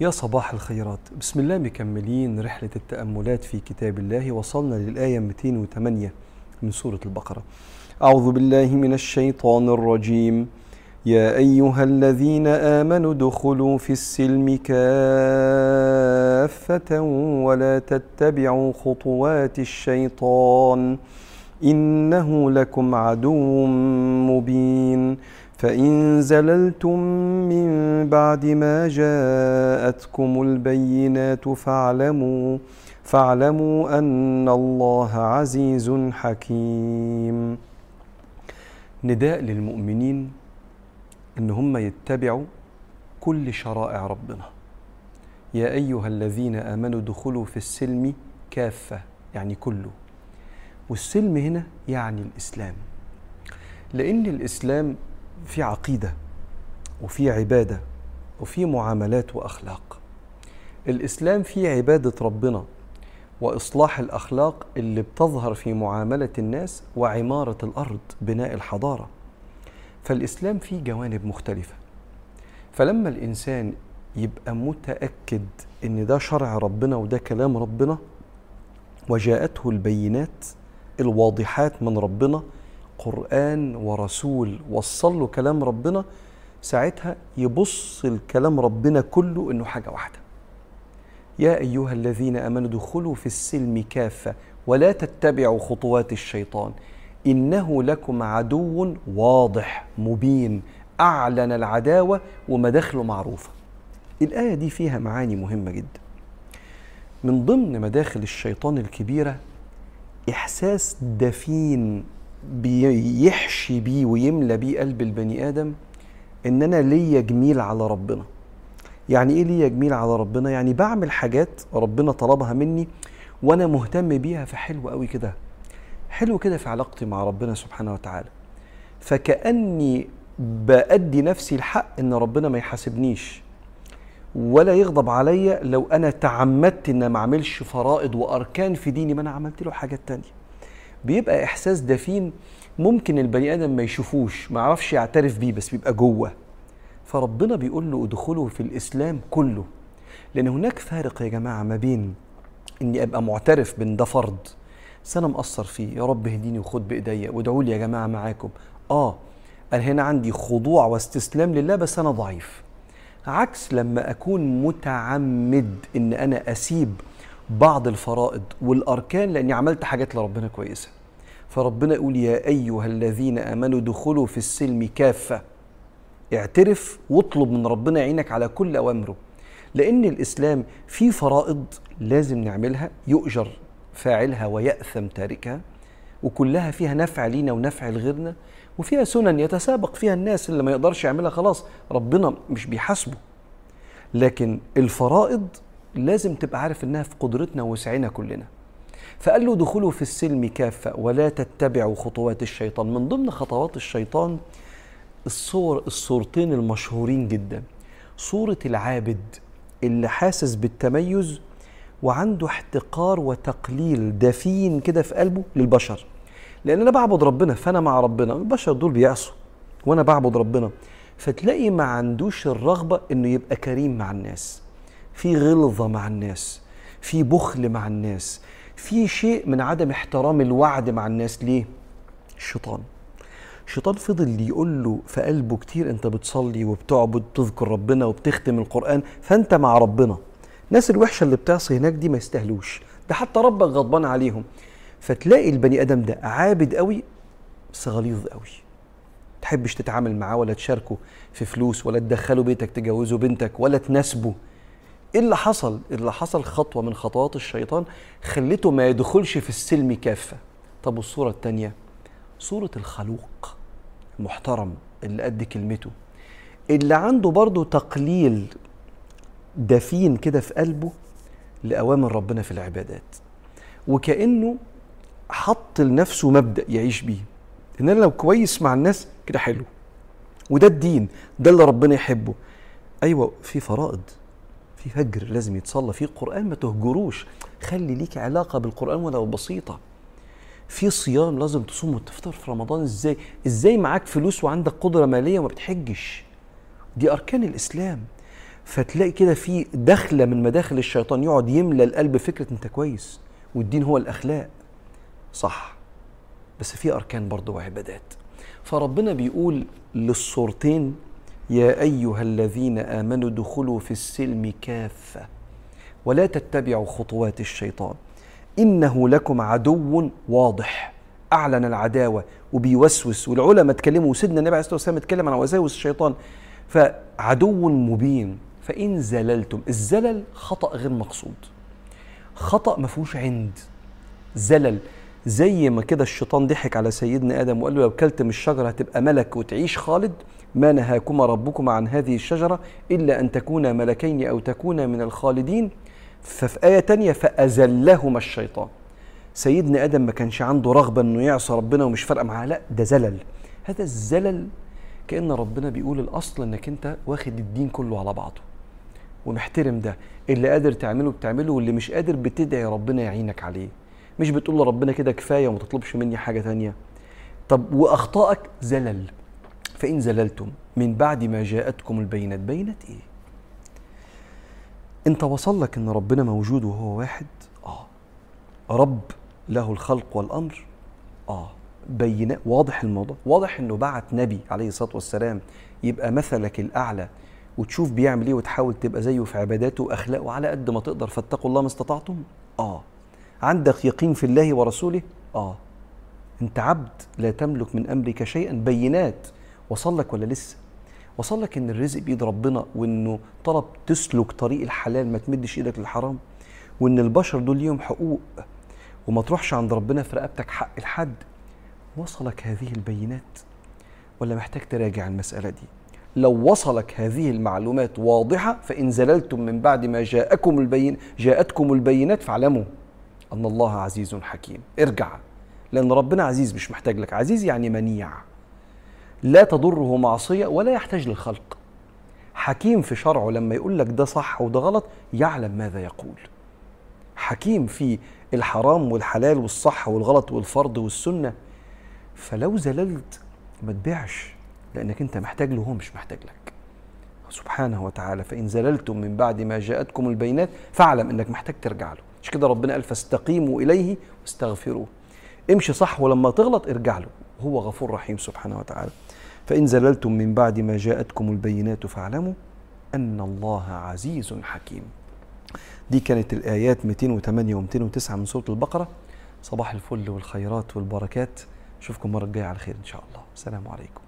يا صباح الخيرات. بسم الله مكملين رحلة التأملات في كتاب الله. وصلنا للآية 208 من سورة البقرة. أعوذ بالله من الشيطان الرجيم. يا أيها الذين آمنوا ادخلوا في السلم كافة ولا تتبعوا خطوات الشيطان. إنه لكم عدو مبين. فإن زللتم من بعد ما جاءتكم البينات فاعلموا فاعلموا أن الله عزيز حكيم. نداء للمؤمنين أن هم يتبعوا كل شرائع ربنا. يا أيها الذين آمنوا ادخلوا في السلم كافة يعني كله. والسلم هنا يعني الإسلام. لأن الإسلام في عقيدة وفي عبادة وفي معاملات وأخلاق. الإسلام فيه عبادة ربنا وإصلاح الأخلاق اللي بتظهر في معاملة الناس وعمارة الأرض بناء الحضارة. فالإسلام فيه جوانب مختلفة. فلما الإنسان يبقى متأكد إن ده شرع ربنا وده كلام ربنا وجاءته البينات الواضحات من ربنا قرآن ورسول وصل له كلام ربنا ساعتها يبص الكلام ربنا كله إنه حاجة واحدة. يا أيها الذين آمنوا ادخلوا في السلم كافة ولا تتبعوا خطوات الشيطان إنه لكم عدو واضح مبين أعلن العداوة ومداخله معروفة. الآية دي فيها معاني مهمة جدا. من ضمن مداخل الشيطان الكبيرة إحساس دفين بيحشي بيه ويملى بيه قلب البني آدم إن أنا ليا جميل على ربنا. يعني إيه ليا جميل على ربنا؟ يعني بعمل حاجات ربنا طلبها مني وأنا مهتم بيها فحلو قوي كده. حلو كده في علاقتي مع ربنا سبحانه وتعالى. فكأني بأدي نفسي الحق إن ربنا ما يحاسبنيش. ولا يغضب عليا لو أنا تعمدت إن ما أعملش فرائض وأركان في ديني ما أنا عملت له حاجات تانية. بيبقى إحساس دفين ممكن البني آدم ما يشوفوش ما يعرفش يعترف بيه بس بيبقى جوه. فربنا بيقول له ادخلوا في الإسلام كله. لأن هناك فارق يا جماعة ما بين إني أبقى معترف بإن ده فرض بس أنا مقصر فيه. يا رب اهديني وخد بإيديا. وادعوا لي يا جماعة معاكم. آه أنا هنا عندي خضوع واستسلام لله بس أنا ضعيف. عكس لما أكون متعمد إن أنا أسيب بعض الفرائض والأركان لأني عملت حاجات لربنا كويسة. فربنا يقول يا أيها الذين آمنوا ادخلوا في السلم كافة. اعترف واطلب من ربنا يعينك على كل أوامره. لأن الإسلام فيه فرائض لازم نعملها يؤجر فاعلها ويأثم تاركها وكلها فيها نفع لينا ونفع لغيرنا وفيها سنن يتسابق فيها الناس اللي ما يقدرش يعملها خلاص ربنا مش بيحاسبه. لكن الفرائض لازم تبقى عارف إنها في قدرتنا ووسعنا كلنا. فقال له دخلوا في السلم كافة ولا تتبعوا خطوات الشيطان. من ضمن خطوات الشيطان الصور الصورتين المشهورين جدا. صورة العابد اللي حاسس بالتميز وعنده احتقار وتقليل دفين كده في قلبه للبشر. لأن أنا بعبد ربنا فأنا مع ربنا. البشر دول بيعصوا وأنا بعبد ربنا. فتلاقي ما عندوش الرغبة إنه يبقى كريم مع الناس. في غلظة مع الناس في بخل مع الناس في شيء من عدم احترام الوعد مع الناس. ليه؟ الشيطان الشيطان فضل يقول له في قلبه كتير أنت بتصلي وبتعبد تذكر ربنا وبتختم القرآن فأنت مع ربنا. الناس الوحشة اللي بتعصي هناك دي ما يستاهلوش. ده حتى ربك غضبان عليهم. فتلاقي البني آدم ده عابد قوي بس غليظ قوي. تحبش تتعامل معاه ولا تشاركه في فلوس ولا تدخله بيتك تجوزه بنتك ولا تناسبه. إيه اللي حصل؟ اللي حصل خطوة من خطوات الشيطان خلته ما يدخلش في السلم كافة. طب والصورة الثانية صورة الخلوق المحترم اللي قد كلمته اللي عنده برضه تقليل دفين كده في قلبه لأوامر ربنا في العبادات. وكأنه حط لنفسه مبدأ يعيش بيه. إن أنا لو كويس مع الناس كده حلو. وده الدين ده اللي ربنا يحبه. أيوة في فرائض. في فجر لازم يتصلى في قرآن ما تهجروش. خلي ليك علاقة بالقرآن ولو بسيطة. في صيام لازم تصوم وتفطر في رمضان. إزاي؟ إزاي معاك فلوس وعندك قدرة مالية وما بتحجش؟ دي أركان الإسلام. فتلاقي كده في دخلة من مداخل الشيطان يقعد يملى القلب فكره أنت كويس والدين هو الأخلاق. صح. بس في أركان برضه وعبادات. فربنا بيقول للصورتين يا أيها الذين آمنوا ادخلوا في السلم كافة ولا تتبعوا خطوات الشيطان. إنه لكم عدو واضح. أعلن العداوة وبيوسوس والعلماء اتكلموا وسيدنا النبي عليه الصلاة والسلام اتكلم عن وساوس الشيطان. فعدو مبين. فإن زللتم الزلل خطأ غير مقصود. خطأ ما فيهوش عند. زلل زي ما كده الشيطان ضحك على سيدنا آدم وقال له لو كلت من الشجرة هتبقى ملك وتعيش خالد. ما نهاكما ربكما عن هذه الشجرة إلا أن تكونا ملكين أو تكونا من الخالدين. ففي آية تانية فأزلهما الشيطان. سيدنا آدم ما كانش عنده رغبة إنه يعصى ربنا ومش فارقة معاه. لا ده زلل. هذا الزلل كأن ربنا بيقول الأصل إنك أنت واخد الدين كله على بعضه ومحترم ده. اللي قادر تعمله بتعمله واللي مش قادر بتدعي ربنا يعينك عليه. مش بتقول لربنا كده كفاية وما تطلبش مني حاجة تانية. طب وأخطائك زلل. فإن زللتم من بعد ما جاءتكم البينات بينات إيه؟ انت وصل لك إن ربنا موجود وهو واحد آه. رب له الخلق والأمر آه. بينات واضح الموضوع؟ واضح إنه بعت نبي عليه الصلاة والسلام يبقى مثلك الأعلى وتشوف بيعمل إيه وتحاول تبقى زيه في عباداته وأخلاقه على قد ما تقدر فاتقوا الله ما استطعتم؟ آه. عندك يقين في الله ورسوله؟ آه. أنت عبد لا تملك من أمرك شيئا بينات. وصل لك ولا لسه؟ وصل لك إن الرزق بيد ربنا وإنه طلب تسلك طريق الحلال ما تمدش إيدك للحرام؟ وإن البشر دول ليهم حقوق وما تروحش عند ربنا في رقبتك حق الحد؟ وصلك هذه البينات؟ ولا محتاج تراجع المسألة دي؟ لو وصلك هذه المعلومات واضحة فإن زللتم من بعد ما جاءكم البين جاءتكم البينات فاعلموا أن الله عزيز حكيم. ارجع لأن ربنا عزيز مش محتاج لك. عزيز يعني منيع. لا تضره معصية ولا يحتاج للخلق. حكيم في شرعه لما يقول لك ده صح وده غلط يعلم ماذا يقول. حكيم في الحرام والحلال والصح والغلط والفرض والسنة فلو زللت ما تبيعش لأنك أنت محتاج له وهو مش محتاج لك. سبحانه وتعالى فإن زللتم من بعد ما جاءتكم البينات فاعلم أنك محتاج ترجع له. مش كده ربنا قال فاستقيموا إليه واستغفروه. امشي صح ولما تغلط ارجع له. هو غفور رحيم سبحانه وتعالى. فإن زللتم من بعد ما جاءتكم البينات فاعلموا أن الله عزيز حكيم. دي كانت الآيات 208 و 209 من سورة البقرة. صباح الفل والخيرات والبركات. أشوفكم المرة الجاية على خير إن شاء الله. السلام عليكم.